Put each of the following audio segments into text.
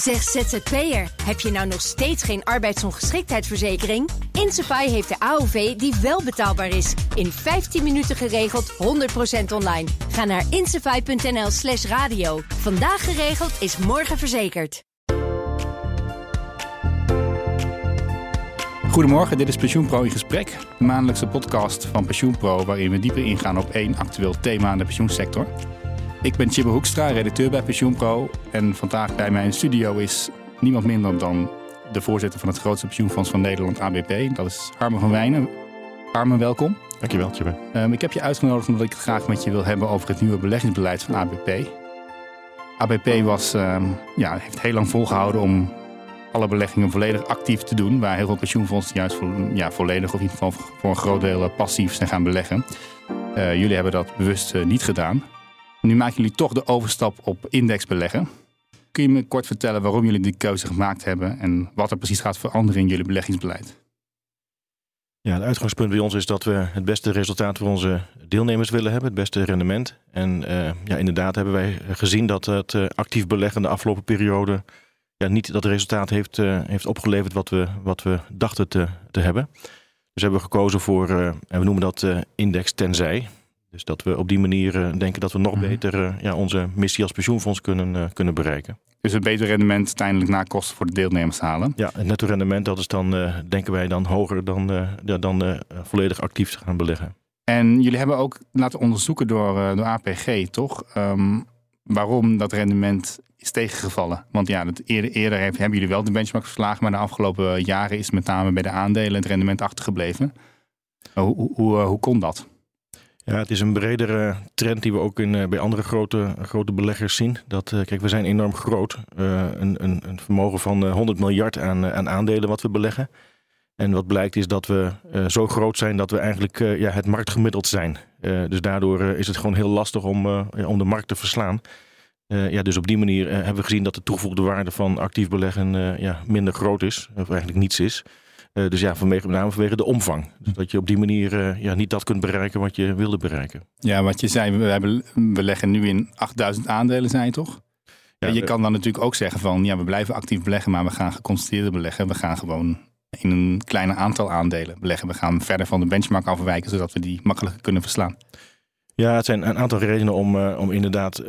Zeg ZZP'er, heb je nou nog steeds geen arbeidsongeschiktheidsverzekering? Insafai heeft de AOV die wel betaalbaar is. In 15 minuten geregeld, 100% online. Ga naar insafai.nl slash radio. Vandaag geregeld is morgen verzekerd. Goedemorgen, dit is Pensioenpro in gesprek. De maandelijkse podcast van Pensioenpro waarin we dieper ingaan op één actueel thema in de pensioensector. Ik ben Chibbe Hoekstra, redacteur bij Pensioenpro. En vandaag bij mij in studio is niemand minder dan de voorzitter van het grootste pensioenfonds van Nederland, ABP. Dat is Harmen van Wijnen. Harmen, welkom. Dankjewel, Chibbe. Um, ik heb je uitgenodigd omdat ik het graag met je wil hebben over het nieuwe beleggingsbeleid van ABP. ABP was, um, ja, heeft heel lang volgehouden om alle beleggingen volledig actief te doen. Waar heel veel pensioenfondsen juist ja, volledig of in ieder geval voor een groot deel eh, passief zijn gaan beleggen. Uh, jullie hebben dat bewust uh, niet gedaan. Nu maken jullie toch de overstap op indexbeleggen. Kun je me kort vertellen waarom jullie die keuze gemaakt hebben en wat er precies gaat veranderen in jullie beleggingsbeleid? Ja, het uitgangspunt bij ons is dat we het beste resultaat voor onze deelnemers willen hebben, het beste rendement. En uh, ja, inderdaad hebben wij gezien dat het uh, actief beleggen de afgelopen periode ja, niet dat resultaat heeft, uh, heeft opgeleverd wat we, wat we dachten te, te hebben. Dus hebben we gekozen voor, en we noemen dat index tenzij. Dus dat we op die manier uh, denken dat we nog -hmm. beter uh, ja, onze missie als pensioenfonds kunnen, uh, kunnen bereiken. Dus een beter rendement uiteindelijk na kosten voor de deelnemers halen? Ja, het netto rendement dat is dan, denken wij, dan hoger dan, dan volledig actief te gaan beleggen. En jullie hebben ook laten onderzoeken door, door APG, toch? Um, waarom dat rendement is tegengevallen. Want ja, het eerder, eerder hebben jullie wel de benchmark verslagen, maar de afgelopen jaren is met name bij de aandelen het rendement achtergebleven. Hoe, hoe, hoe, hoe kon dat? Ja, het is een bredere trend die we ook in, bij andere grote, grote beleggers zien. Dat, kijk, we zijn enorm groot. Uh, een, een, een, vermogen van 100 miljard aan, aan aandelen wat we beleggen. En wat blijkt is dat we zo groot zijn dat we eigenlijk uh, ja, het marktgemiddeld zijn. dus daardoor is het gewoon heel lastig om, om de markt te verslaan. ja, dus op die manier hebben we gezien dat de toegevoegde waarde van actief beleggen ja, minder groot is. Of eigenlijk niets is. Uh, dus ja, vanwege, met name vanwege de omvang. Dus dat je op die manier uh, ja, niet dat kunt bereiken wat je wilde bereiken. Ja, wat je zei, we, hebben, we leggen nu in 8000 aandelen, zei je toch? Ja, je kan dan natuurlijk ook zeggen van, ja, we blijven actief beleggen, maar we gaan geconcentreerd beleggen. We gaan gewoon in een kleiner aantal aandelen beleggen. We gaan verder van de benchmark afwijken, zodat we die makkelijker kunnen verslaan. Ja, het zijn een aantal redenen om, uh, om inderdaad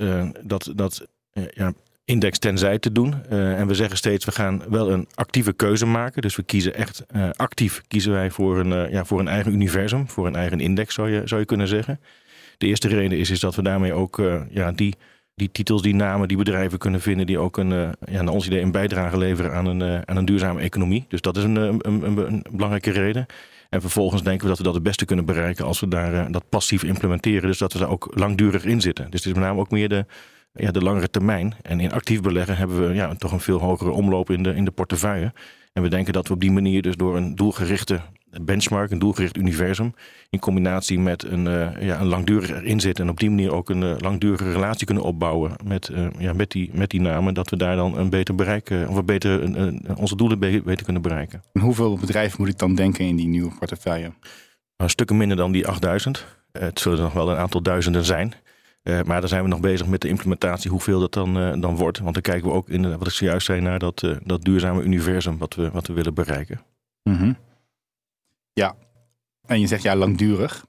dat, dat ja, index tenzij te doen. Uh, en we zeggen steeds, we gaan wel een actieve keuze maken. Dus we kiezen echt uh, actief kiezen wij voor een, uh, ja, voor een eigen universum, voor een eigen index zou je, zou je kunnen zeggen. De eerste reden is, is dat we daarmee ook ja, die, die titels, die namen, die bedrijven kunnen vinden die ook een, ja, naar ons idee een bijdrage leveren aan een, aan een duurzame economie. Dus dat is een, een, een, een belangrijke reden. En vervolgens denken we dat we dat het beste kunnen bereiken als we daar dat passief implementeren. Dus dat we daar ook langdurig in zitten. Dus het is met name ook meer de, ja, de langere termijn. En in actief beleggen hebben we ja, toch een veel hogere omloop in de, in de portefeuille. En we denken dat we op die manier dus door een doelgerichte benchmark, een doelgericht universum, in combinatie met een, uh, ja, een langduriger inzet en op die manier ook een uh, langdurige relatie kunnen opbouwen met, uh, ja, met, die, met die namen, dat we daar dan een beter bereik, of een beter, een, onze doelen beter kunnen bereiken. En hoeveel bedrijven moet ik dan denken in die nieuwe portefeuille? Een stukken minder dan die 8000. Het zullen er nog wel een aantal duizenden zijn. Uh, maar daar zijn we nog bezig met de implementatie, hoeveel dat dan, uh, dan wordt. Want dan kijken we ook, in, wat ik zojuist zei, naar dat, uh, dat duurzame universum wat we, wat we willen bereiken. -hmm. Ja, en je zegt ja, langdurig.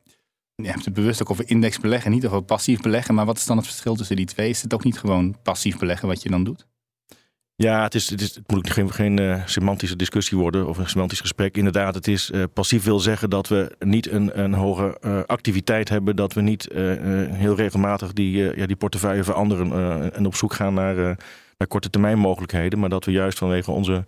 Je hebt het bewust ook over index beleggen, niet over passief beleggen. Maar wat is dan het verschil tussen die twee? Is het ook niet gewoon passief beleggen wat je dan doet? Ja, het, is, het, is, het moet geen, geen uh, semantische discussie worden of een semantisch gesprek. Inderdaad, het is uh, passief wil zeggen dat we niet een, een hoge uh, activiteit hebben. Dat we niet heel regelmatig die, ja, die portefeuille veranderen en op zoek gaan naar, naar korte termijn mogelijkheden. Maar dat we juist vanwege onze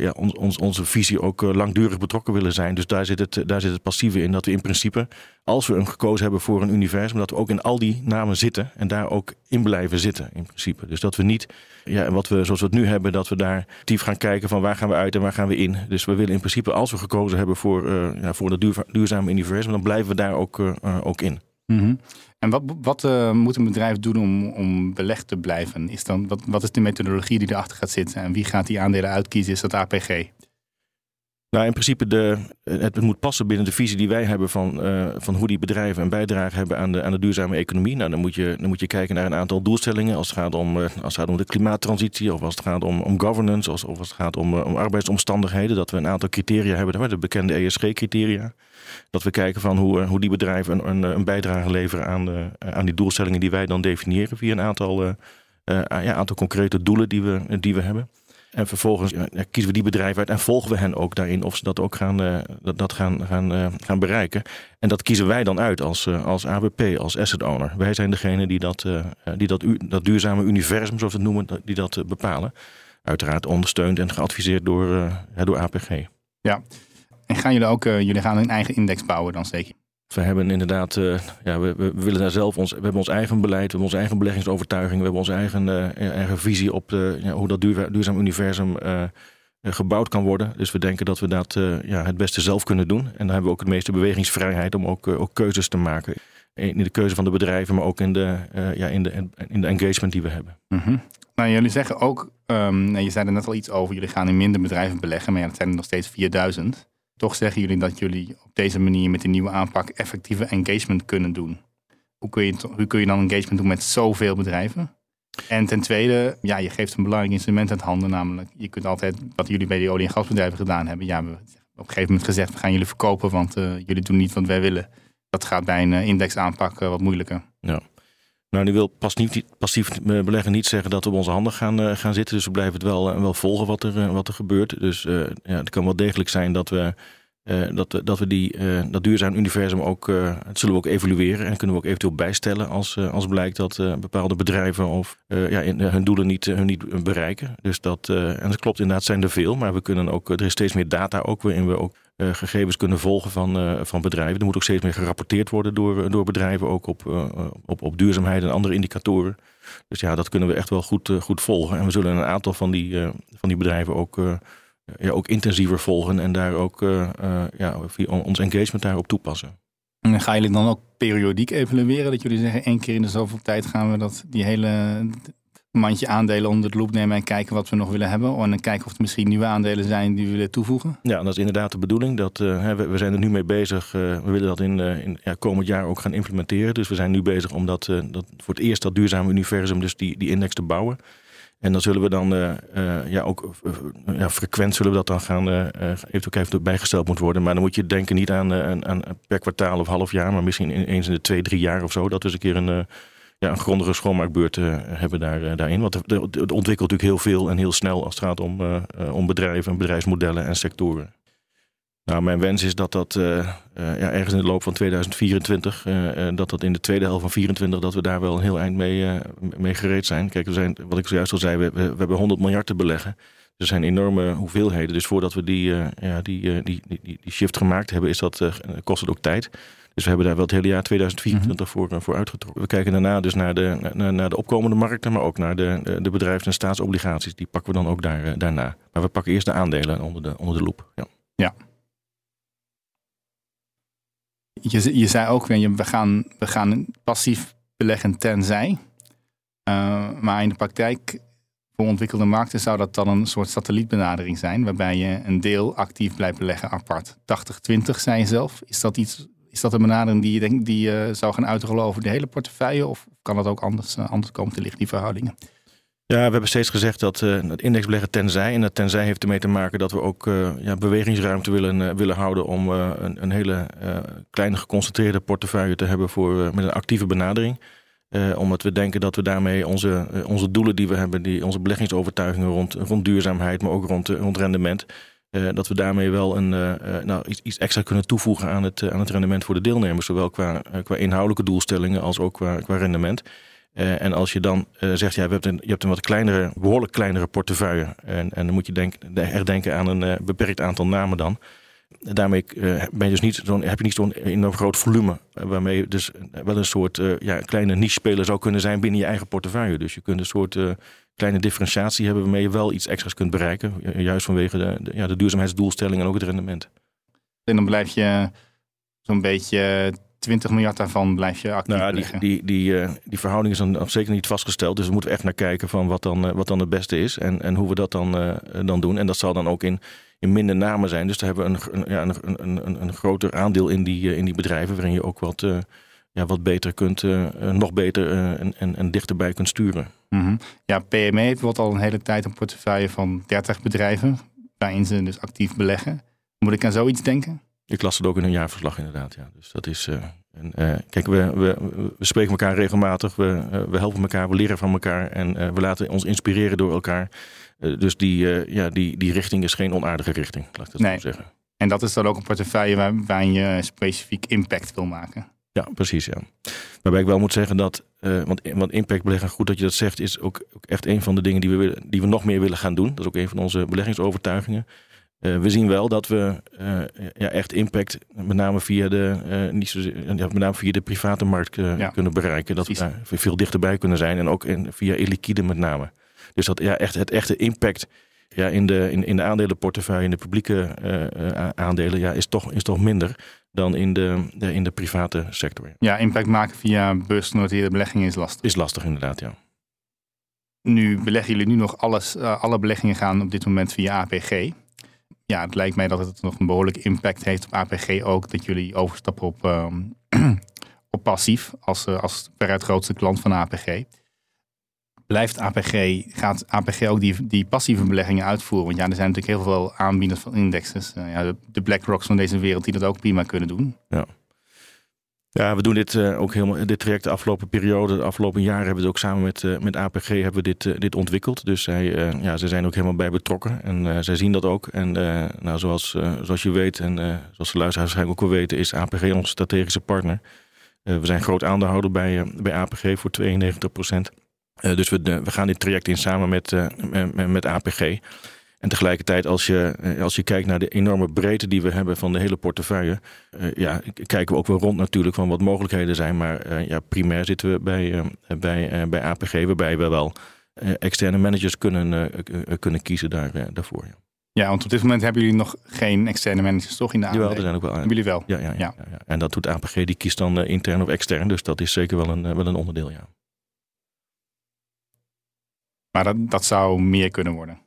ja, ons, ons, onze visie ook uh, langdurig betrokken willen zijn. Dus daar zit, het, daar zit het passieve in. Dat we in principe, als we een gekozen hebben voor een universum, dat we ook in al die namen zitten en daar ook in blijven zitten in principe. Dus dat we niet, ja, wat we zoals we het nu hebben, dat we daar actief gaan kijken van waar gaan we uit en waar gaan we in. Dus we willen in principe, als we gekozen hebben voor, uh, ja, voor dat duur, duurzame universum, dan blijven we daar ook, uh, ook in. -hmm. En wat, wat uh, moet een bedrijf doen om, om belegd te blijven? Is dan, wat, wat is de methodologie die erachter gaat zitten? En wie gaat die aandelen uitkiezen? Is dat APG? Nou, in principe, de, het moet passen binnen de visie die wij hebben van, uh, van hoe die bedrijven een bijdrage hebben aan de, aan de duurzame economie. Nou, dan moet, je, dan moet je kijken naar een aantal doelstellingen als het gaat om, uh, als het gaat om de klimaattransitie of als het gaat om, om governance of, als het gaat om, uh, om arbeidsomstandigheden. Dat we een aantal criteria hebben, de bekende ESG-criteria. Dat we kijken van hoe, hoe die bedrijven een, een, een bijdrage leveren aan, de, aan die doelstellingen die wij dan definiëren via een aantal, ja, aantal concrete doelen die we, die we hebben. En vervolgens kiezen we die bedrijven uit en volgen we hen ook daarin of ze dat ook gaan, uh, dat, dat gaan, gaan, uh, gaan bereiken. En dat kiezen wij dan uit als, uh, als ABP, als asset owner. Wij zijn degene die dat, die dat, dat duurzame universum, zoals we het noemen, die dat bepalen. Uiteraard ondersteund en geadviseerd door, door APG. Ja, en gaan jullie ook, jullie gaan een eigen index bouwen dan zeker? We hebben inderdaad, uh, ja, we, willen daar zelf ons, we hebben ons eigen beleid, we hebben onze eigen beleggingsovertuiging, we hebben onze eigen, uh, eigen visie op de, ja, hoe dat duur, duurzaam universum gebouwd kan worden. Dus we denken dat we dat ja, het beste zelf kunnen doen. En dan hebben we ook het meeste bewegingsvrijheid om ook, ook keuzes te maken. In de keuze van de bedrijven, maar ook in de, ja, in de, in de engagement die we hebben. -hmm. Nou, jullie zeggen ook, um, je zei er net al iets over, jullie gaan in minder bedrijven beleggen, maar ja, dat zijn er nog steeds 4000. Toch zeggen jullie dat jullie op deze manier met die nieuwe aanpak effectieve engagement kunnen doen. Hoe kun je, hoe kun je dan engagement doen met zoveel bedrijven? En ten tweede, ja, je geeft een belangrijk instrument aan handen. Namelijk, je kunt altijd, wat jullie bij die olie- en gasbedrijven gedaan hebben. Ja, we hebben op een gegeven moment gezegd, we gaan jullie verkopen, want uh, jullie doen niet wat wij willen. Dat gaat bij een uh, indexaanpak uh, wat moeilijker. Ja. Nou, nu wil passief, passief beleggen niet zeggen dat we op onze handen gaan, gaan zitten. Dus we blijven het wel, wel volgen wat er, wat er gebeurt. Dus ja, het kan wel degelijk zijn dat we dat, dat we die, dat duurzaam universum ook, uh, zullen we ook evalueren en kunnen we ook eventueel bijstellen als, als blijkt dat bepaalde bedrijven of ja, in, hun doelen niet, hun niet bereiken. Dus dat, en dat klopt inderdaad, zijn er veel, maar we kunnen ook, er is steeds meer data ook waarin we ook gegevens kunnen volgen van, van bedrijven. Er moet ook steeds meer gerapporteerd worden door, door bedrijven, ook op, op, op duurzaamheid en andere indicatoren. Dus ja, dat kunnen we echt wel goed, goed volgen. En we zullen een aantal van die, van die bedrijven ook ja, ook intensiever volgen en daar ook ja, ons engagement daarop toepassen. En gaan jullie dan ook periodiek evalueren? Dat jullie zeggen, één keer in de zoveel tijd gaan we dat, die hele mandje aandelen onder de loep nemen en kijken wat we nog willen hebben. En dan kijken of er misschien nieuwe aandelen zijn die we willen toevoegen. Ja, dat is inderdaad de bedoeling. Dat, uh, we, we, zijn er nu mee bezig. Uh, we willen dat in, uh, in ja, komend jaar ook gaan implementeren. Dus we zijn nu bezig om dat, dat voor het eerst dat duurzame universum, dus die, die index te bouwen. En dan zullen we dan ja, ook ja, frequent zullen we dat dan gaan, ook even bijgesteld moet worden. Maar dan moet je denken niet aan, aan, per kwartaal of half jaar, maar misschien eens in de twee, drie jaar of zo. Dat eens een keer een, ja, een grondige schoonmaakbeurt hebben daar, daarin. Want het ontwikkelt natuurlijk heel veel en heel snel als het gaat om, om bedrijven, bedrijfsmodellen en sectoren. Nou, mijn wens is dat dat ja, ergens in de loop van 2024, uh, dat dat in de tweede helft van 2024, dat we daar wel een heel eind mee, mee gereed zijn. Kijk, we zijn, wat ik zojuist al zei, we, we, we hebben 100 miljard te beleggen. Er zijn enorme hoeveelheden. Dus voordat we die, ja, die, die, die, die, shift gemaakt hebben, is dat, kost het ook tijd. Dus we hebben daar wel het hele jaar 2024 mm -hmm. voor, voor uitgetrokken. We kijken daarna dus naar de, naar, naar de opkomende markten, maar ook naar de, de bedrijfs- en staatsobligaties. Die pakken we dan ook daar, daarna. Maar we pakken eerst de aandelen onder de, onder de loep. Ja. ja je, je zei ook, we gaan, we gaan passief beleggen tenzij. Uh, maar in de praktijk, voor ontwikkelde markten, zou dat dan een soort satellietbenadering zijn, waarbij je een deel actief blijft beleggen apart. 80-20 zei je zelf. Is dat, iets, is dat een benadering die je die je zou gaan uitrollen over de hele portefeuille? Of kan dat ook anders, uh, anders komen te liggen, die verhoudingen? Ja, we hebben steeds gezegd dat uh, het indexbeleggen tenzij. En dat tenzij heeft ermee te maken dat we ook ja, bewegingsruimte willen, willen houden om een, een, hele kleine geconcentreerde portefeuille te hebben voor, met een actieve benadering. omdat we denken dat we daarmee onze, onze doelen die we hebben, die, onze beleggingsovertuigingen rond, rond duurzaamheid, maar ook rond, rond rendement. Dat we daarmee wel een, nou, iets, iets, extra kunnen toevoegen aan het, aan het rendement voor de deelnemers. Zowel qua, qua inhoudelijke doelstellingen als ook qua, qua rendement. En als je dan zegt, ja, we hebben een, je hebt een wat kleinere, behoorlijk kleinere portefeuille. En, en dan moet je denk, herdenken aan een beperkt aantal namen dan. Daarmee ben je dus niet zo'n, heb je niet zo'n enorm groot volume. waarmee je dus wel een soort ja, kleine niche-speler zou kunnen zijn binnen je eigen portefeuille. Dus je kunt een soort kleine differentiatie hebben waarmee je wel iets extra's kunt bereiken. Juist vanwege de, de, ja, de duurzaamheidsdoelstelling en ook het rendement. En dan blijf je zo'n beetje 20 miljard daarvan blijf je actief nou, die, die, die, uh, die verhouding is dan zeker niet vastgesteld. Dus we moeten echt naar kijken van wat dan, uh, wat dan het beste is. En, en hoe we dat dan, uh, dan doen. En dat zal dan ook in, in minder namen zijn. Dus daar hebben we een, een, ja, een, een, een, groter aandeel in die, in die bedrijven, waarin je ook wat, ja, wat beter kunt, nog beter en, en, en dichterbij kunt sturen. Mhm. Ja, PME heeft bijvoorbeeld al een hele tijd een portefeuille van 30 bedrijven, waarin ze dus actief beleggen. Moet ik aan zoiets denken? Ik las het ook in een jaarverslag inderdaad. Ja. Dus dat is. Uh, en, uh, kijk, we, we, we spreken elkaar regelmatig. We, uh, we helpen elkaar, we leren van elkaar en we laten ons inspireren door elkaar. dus die, ja, die, die richting is geen onaardige richting, laat ik dat nee. zo zeggen. En dat is dan ook een portefeuille waar, waarin je specifiek impact wil maken. Ja, precies. Ja. Waarbij ik wel moet zeggen dat, want, want impact beleggen, goed dat je dat zegt, is ook, ook echt een van de dingen die we, willen, die we nog meer willen gaan doen. Dat is ook een van onze beleggingsovertuigingen. Uh, we zien wel dat we uh, ja, echt impact, met name via de, uh, niet ja, met name via de private markt ja. kunnen bereiken. Dat Precies. we daar veel dichterbij kunnen zijn en ook in, via illiquide met name. Dus dat ja, echt, het echte impact ja, in, de, in, in de aandelenportefeuille, in de publieke aandelen, ja, is, toch, is toch minder dan in de, de, in de private sector. Ja, impact maken via beursgenoteerde beleggingen is lastig. Is lastig inderdaad, ja. Nu beleggen jullie nu nog alles, alle beleggingen gaan op dit moment via APG ja, het lijkt mij dat het nog een behoorlijke impact heeft op APG ook. Dat jullie overstappen op, ehm, op passief als, uh, als veruit grootste klant van APG. Blijft APG, gaat APG ook die, die passieve beleggingen uitvoeren? Want ja, er zijn natuurlijk heel veel aanbieders van indexes. Uh, ja, de, de BlackRocks van deze wereld die dat ook prima kunnen doen. Ja. Ja, we doen dit uh, ook helemaal, dit traject de afgelopen periode, de afgelopen jaren hebben we het ook samen met, uh, met APG hebben we dit, dit ontwikkeld. Dus zij, ja, zij zijn ook helemaal bij betrokken en zij zien dat ook. En nou, zoals, zoals je weet en zoals de luisteraars waarschijnlijk ook wel weten, is APG onze strategische partner. we zijn groot aandeelhouder bij, bij APG voor 92 procent. Dus we, we gaan dit traject in samen met, met, met APG. En tegelijkertijd, als je, eh, als je kijkt naar de enorme breedte die we hebben van de hele portefeuille, uh, ja, kijken we ook wel rond natuurlijk van wat mogelijkheden zijn. Maar ja, primair zitten we bij, bij, bij APG, waarbij we wel externe managers kunnen, kunnen kiezen daar, daarvoor. Ja. ja. want op dit moment hebben jullie nog geen externe managers toch in de? Jawel, er zijn ook wel. Hebben jullie wel? Ja, ja, ja, ja. En dat doet APG, die kiest dan intern of extern. Dus dat is zeker wel een, wel een onderdeel, ja. Maar dat, dat zou meer kunnen worden?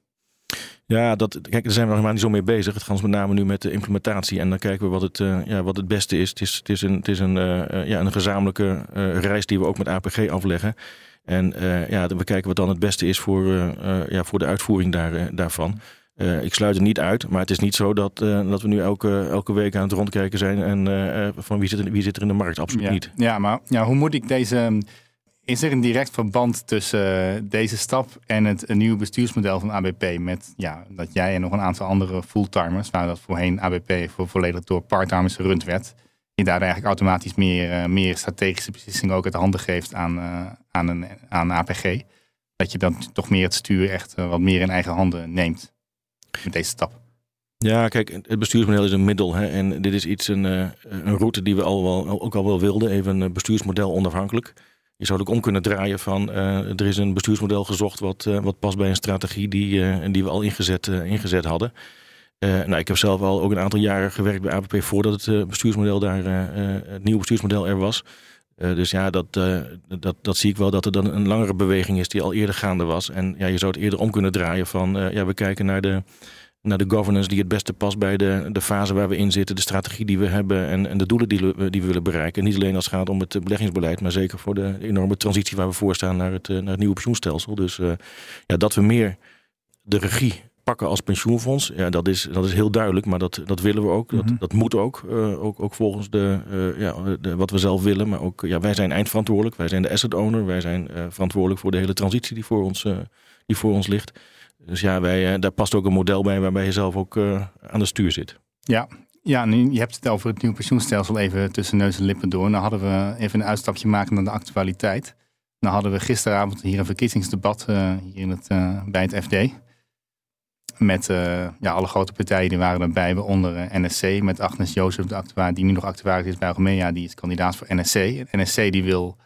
Ja, dat, kijk, daar zijn we nog helemaal niet zo mee bezig. Het gaat met name nu met de implementatie. En dan kijken we wat het, uh, ja, wat het beste is. Het is, het is een, het is een, uh, ja, een gezamenlijke uh, reis die we ook met APG afleggen. En ja, we kijken wat dan het beste is voor, ja, voor de uitvoering daar, daarvan. ik sluit het niet uit, maar het is niet zo dat, dat we nu elke, elke week aan het rondkijken zijn. En van wie zit, er, wie zit er in de markt? Absoluut ja. niet. Ja, maar ja, hoe moet ik deze is er een direct verband tussen eh, deze stap en het nieuwe bestuursmodel van ABP? Met ja, dat jij en nog een aantal andere fulltimers, waar dat voorheen ABP voor volledig door parttimers gerund werd, je daar eigenlijk automatisch meer, uh, meer strategische beslissingen ook uit de handen geeft aan, aan, een, aan APG. Dat je dan toch meer het stuur echt wat meer in eigen handen neemt met deze stap. Ja, kijk, het bestuursmodel is een middel. Hè, en dit is iets, een, een route die we al wel, ook al wel wilden. Even een bestuursmodel onafhankelijk. Je zou het ook om kunnen draaien van uh, er is een bestuursmodel gezocht wat, uh, wat past bij een strategie die, uh, die we al ingezet, ingezet hadden. nou, ik heb zelf al ook een aantal jaren gewerkt bij APP voordat het bestuursmodel daar, het nieuwe bestuursmodel er was. dus ja, dat, dat, dat zie ik wel dat er dan een langere beweging is die al eerder gaande was. En ja, je zou het eerder om kunnen draaien van ja, we kijken naar de, naar de governance die het beste past bij de, de fase waar we in zitten, de strategie die we hebben en, en de doelen die we, die we willen bereiken. Niet alleen als het gaat om het beleggingsbeleid, maar zeker voor de enorme transitie waar we voor staan naar het, eh, naar het nieuwe pensioenstelsel. Dus uh, ja, dat we meer de regie pakken als pensioenfonds, ja, dat is, dat is heel duidelijk, maar dat, dat willen we ook. Dat, mhm. dat moet ook, uh, ook, ook volgens de, uh, ja, de, wat we zelf willen. Maar ook, ja, wij zijn eindverantwoordelijk, wij zijn de asset owner, wij zijn verantwoordelijk voor de hele transitie die voor ons, die voor ons ligt. Dus ja, wij, eh, daar past ook een model bij waarbij je zelf ook uh, aan de stuur zit. Ja, ja, nu, je hebt het over het nieuwe pensioenstelsel even tussen neus en lippen door. Nou hadden we even een uitstapje maken naar de actualiteit. Nou hadden we gisteravond hier een verkiezingsdebat uh, hier in het, bij het FD. Met ja, alle grote partijen die waren erbij, waaronder NSC. Met Agnes Jozef, de actuaar, die nu nog actuaris is bij Algemea. Die is kandidaat voor NSC. En NSC die wil,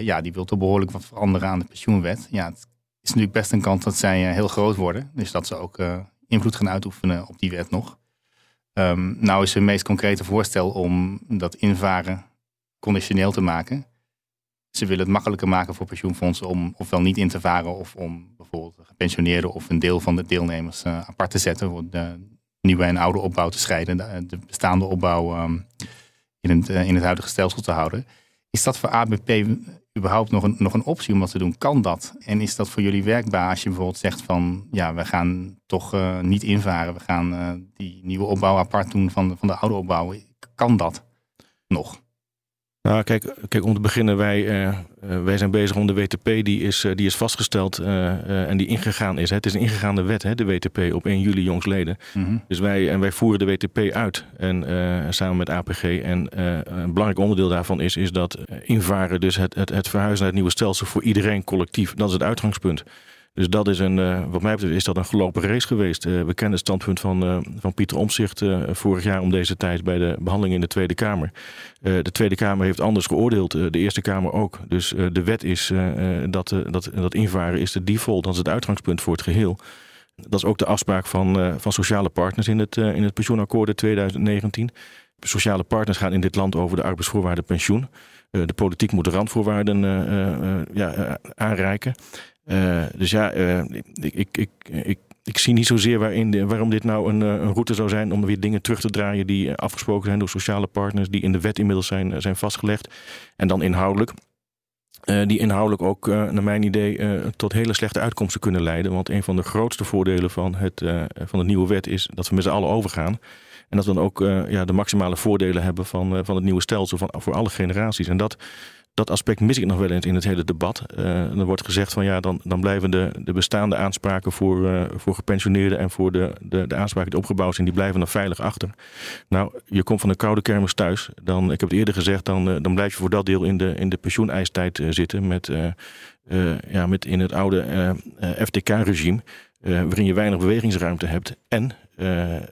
ja, die wil toch behoorlijk wat veranderen aan de pensioenwet. Ja, het is natuurlijk best een kans dat zij eh, heel groot worden. Dus dat ze ook eh, invloed gaan uitoefenen op die wet nog. Um, nou is hun meest concrete voorstel om dat invaren conditioneel te maken. Ze willen het makkelijker maken voor pensioenfondsen om ofwel niet in te varen of om bijvoorbeeld gepensioneerden of een deel van de deelnemers uh, apart te zetten voor de, nieuwe en oude opbouw te scheiden. De, de bestaande opbouw ehm, in, het, in het huidige stelsel te houden. Is dat voor ABP überhaupt nog een, nog een optie om dat te doen? Kan dat? En is dat voor jullie werkbaar als je bijvoorbeeld zegt van ja, we gaan toch niet invaren. We gaan die nieuwe opbouw apart doen van van de oude opbouw. Kan dat nog? Nou, kijk, kijk, om te beginnen, wij, uh, wij zijn bezig om de WTP, die is, uh, die is vastgesteld uh, en die ingegaan is. Hè. Het is een ingegaande wet, hè, de WTP, op 1 juli jongsleden. Mm Dus wij, en wij voeren de WTP uit en, samen met APG. En een belangrijk onderdeel daarvan is, is dat invaren, dus het, het, het verhuizen naar het nieuwe stelsel voor iedereen collectief, dat is het uitgangspunt. Dus dat is een, uh, wat mij betreft, is dat een gelopen race geweest. Uh, we kennen het standpunt van, uh, van Pieter Omzicht vorig jaar om deze tijd bij de behandeling in de Tweede Kamer. de Tweede Kamer heeft anders geoordeeld, de Eerste Kamer ook. Dus de wet is dat, dat, dat invaren is de default, dat is het uitgangspunt voor het geheel. Dat is ook de afspraak van, van sociale partners in het, in het pensioenakkoord 2019. Sociale partners gaan in dit land over de arbeidsvoorwaarden pensioen. de politiek moet de randvoorwaarden ja, aanreiken. Uh, dus ja, uh, ik, ik, ik, ik, zie niet zozeer waarom dit nou een, een, route zou zijn om weer dingen terug te draaien die afgesproken zijn door sociale partners, die in de wet inmiddels zijn, zijn vastgelegd. En dan inhoudelijk. Die inhoudelijk ook, naar mijn idee, tot hele slechte uitkomsten kunnen leiden. Want een van de grootste voordelen van, het, van de nieuwe wet is dat we met z'n allen overgaan. En dat we dan ook ja, de maximale voordelen hebben van, van het nieuwe stelsel van, voor alle generaties. En dat dat aspect mis ik nog wel eens in het hele debat. Uh, er wordt gezegd van ja, dan, dan blijven de, de bestaande aanspraken voor, uh, voor gepensioneerden en voor de, de, de aanspraken die opgebouwd zijn, die blijven dan veilig achter. Nou, je komt van een koude kermis thuis. Dan, ik heb het eerder gezegd, dan, uh, dan blijf je voor dat deel in de, in de pensioeneistijd zitten met, ja, met in het oude FTK-regime. waarin je weinig bewegingsruimte hebt. En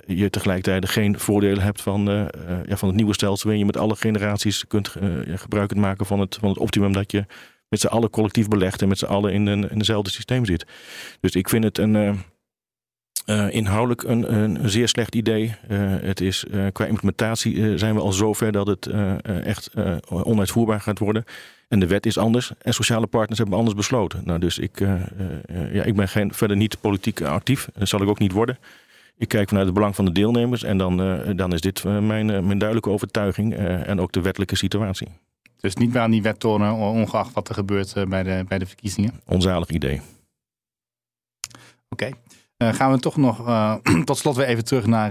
je tegelijkertijd geen voordelen hebt van, uh, ja, van het nieuwe stelsel. Waarin je met alle generaties kunt gebruik kunt maken van het, van het optimum dat je met z'n allen collectief belegt en met z'n allen in, een, in dezelfde systeem zit. Dus ik vind het een. inhoudelijk een, een, zeer slecht idee. het is, qua implementatie zijn we al zover dat het echt onuitvoerbaar gaat worden. En de wet is anders en sociale partners hebben anders besloten. Nou, dus ik, ja, ik ben geen, verder niet politiek actief. Dat zal ik ook niet worden. Ik kijk vanuit het belang van de deelnemers en dan, uh, dan is dit uh, mijn, uh, mijn duidelijke overtuiging en ook de wettelijke situatie. Dus niet meer aan die wet tornen, ongeacht wat er gebeurt bij, de, bij de verkiezingen? Onzalig idee. Oké. Okay. gaan we toch nog tot slot weer even terug naar,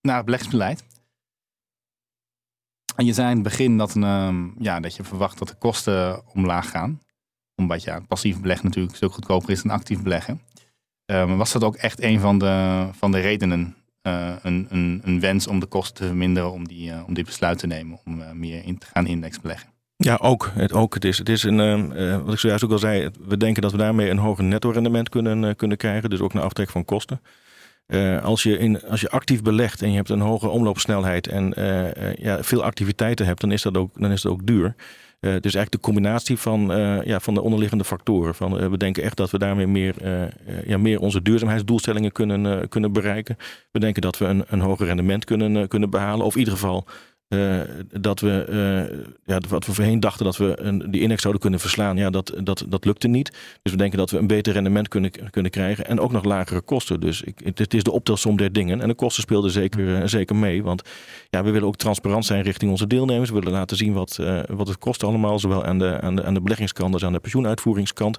naar het beleggingsbeleid. En je zei in het begin dat, een, ja, dat je verwacht dat de kosten omlaag gaan. Omdat ja, passief beleggen natuurlijk stuk goedkoper is dan actief beleggen. Um, was dat ook echt een van de, van de redenen? Uh, een, een, een, wens om de kosten te verminderen om, die, uh, om dit besluit te nemen, om uh, meer in te gaan indexbeleggen? Ja, ook. Het, ook. Het is, het is een, ehm, wat ik zojuist ook al zei, we denken dat we daarmee een hoger netto-rendement kunnen, kunnen krijgen, dus ook een aftrek van kosten. als, je in, als je actief belegt en je hebt een hoge omloopsnelheid en ja, veel activiteiten hebt, dan is dat ook, dan is dat ook duur. Uh, dus eigenlijk de combinatie van, uh, ja, van de onderliggende factoren. Van, uh, we denken echt dat we daarmee meer, ja, meer onze duurzaamheidsdoelstellingen kunnen, kunnen bereiken. We denken dat we een, een hoger rendement kunnen, kunnen behalen. Of in ieder geval uh, dat we, uh, ja, wat we voorheen dachten dat we een, die index zouden kunnen verslaan, ja, dat, dat, dat lukte niet. Dus we denken dat we een beter rendement kunnen, kunnen krijgen en ook nog lagere kosten. Dus ik, het is de optelsom der dingen. En de kosten speelden zeker, uh, zeker mee, want ja, we willen ook transparant zijn richting onze deelnemers. We willen laten zien wat, wat het kost allemaal, zowel aan de, aan de, aan de beleggingskant als aan de pensioenuitvoeringskant.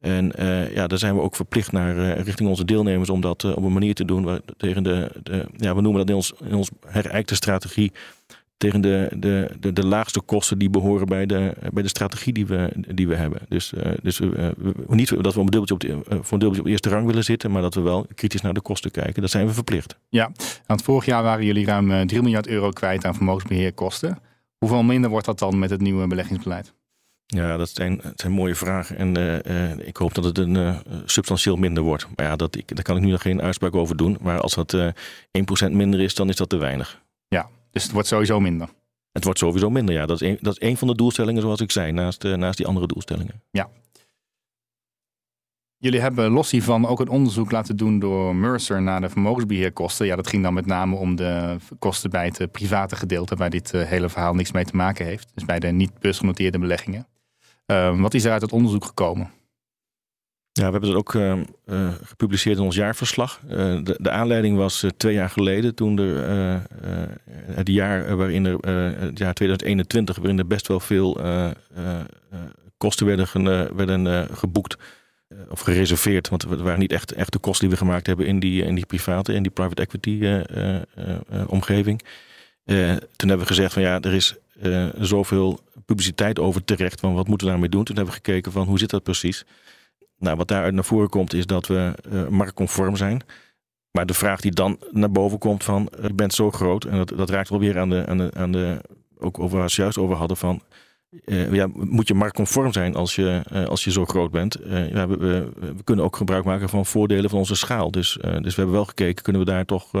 En ja, daar zijn we ook verplicht naar richting onze deelnemers om dat op een manier te doen. Waar, tegen de, de, ja, we noemen dat in ons, in ons herijkte strategie tegen de, de, de, de, laagste kosten die behoren bij de, bij de strategie die we, die we hebben. Dus, uh, dus uh, niet dat we een dubbeltje op de, uh, voor een dubbeltje op de eerste rang willen zitten, maar dat we wel kritisch naar de kosten kijken. Dat zijn we verplicht. Ja, want vorig jaar waren jullie ruim 3 miljard euro kwijt aan vermogensbeheerkosten. Hoeveel minder wordt dat dan met het nieuwe beleggingsbeleid? Ja, dat zijn, dat zijn mooie vragen. En uh, ik hoop dat het een uh, substantieel minder wordt. Maar ja, dat, ik, daar kan ik nu nog geen uitspraak over doen. Maar als dat uh, 1% minder is, dan is dat te weinig. Ja, dus het wordt sowieso minder. Het wordt sowieso minder, ja. Dat is een, dat is een van de doelstellingen, zoals ik zei, naast, uh, naast die andere doelstellingen. Ja. Jullie hebben los hiervan ook een onderzoek laten doen door Mercer naar de vermogensbeheerkosten. Ja, dat ging dan met name om de kosten bij het eh, private gedeelte, waar dit uh, hele verhaal niks mee te maken heeft. Dus bij de niet beursgenoteerde beleggingen. Uh, wat is er uit het onderzoek gekomen? Ja, we hebben het ook uh, uh, gepubliceerd in ons jaarverslag. Uh, de, de, aanleiding was twee jaar geleden, toen er het jaar waarin er, het jaar 2021, waarin er best wel veel kosten werden, werden geboekt of gereserveerd. Want het waren niet echt, echt de kosten die we gemaakt hebben in die, in die private, in die private equity omgeving. toen hebben we gezegd van ja, er is zoveel publiciteit over terecht. Van wat moeten we daarmee doen? Toen hebben we gekeken van hoe zit dat precies? Nou, wat daaruit naar voren komt is dat we uh, marktconform zijn. Maar de vraag die dan naar boven komt van je bent zo groot. En dat, dat raakt wel weer aan de, aan de, aan de ook over waar het juist over hadden van uh, ja, moet je marktconform zijn als je, als je zo groot bent. we, we, we, kunnen ook gebruik maken van voordelen van onze schaal. Dus, dus we hebben wel gekeken, kunnen we daar toch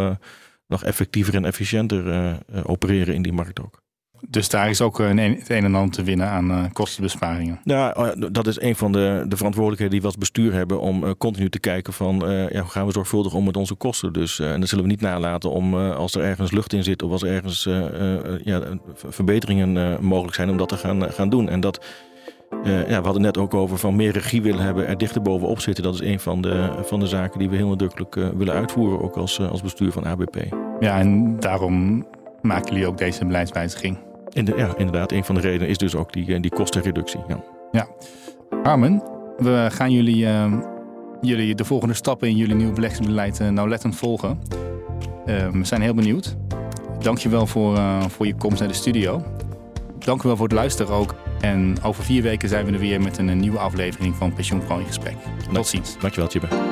nog effectiever en efficiënter opereren in die markt ook. Dus daar is ook een, het een en ander te winnen aan uh, kostenbesparingen. Ja, oh dat is een van de, de verantwoordelijkheden die we als bestuur hebben om uh, continu te kijken van ja, hoe gaan we zorgvuldig om met onze kosten. Dus en dat zullen we niet nalaten om als er ergens lucht in zit of als er ergens ja, verbeteringen mogelijk zijn om dat te gaan, gaan doen. En dat ja, we hadden net ook over van meer regie willen hebben, er dichter bovenop zitten. Dat is een van de, van de zaken die we heel nadrukkelijk willen uitvoeren, ook als, als bestuur van ABP. Ja, en daarom maken jullie ook deze beleidswijziging. In de, ja, inderdaad. Een van de redenen is dus ook die, eh, die kostenreductie. Ja. ja. Armen, we gaan jullie, uh, jullie de volgende stappen in jullie nieuwe beleggingsbeleid uh, nauwlettend volgen. Uh, we zijn heel benieuwd. Dankjewel voor, voor je komst naar de studio. Dank u wel voor het luisteren ook. En over vier weken zijn we er weer met een, nieuwe aflevering van Pensioenvrouw in Gesprek. Tot ziens. Dankjewel, Tjibbe.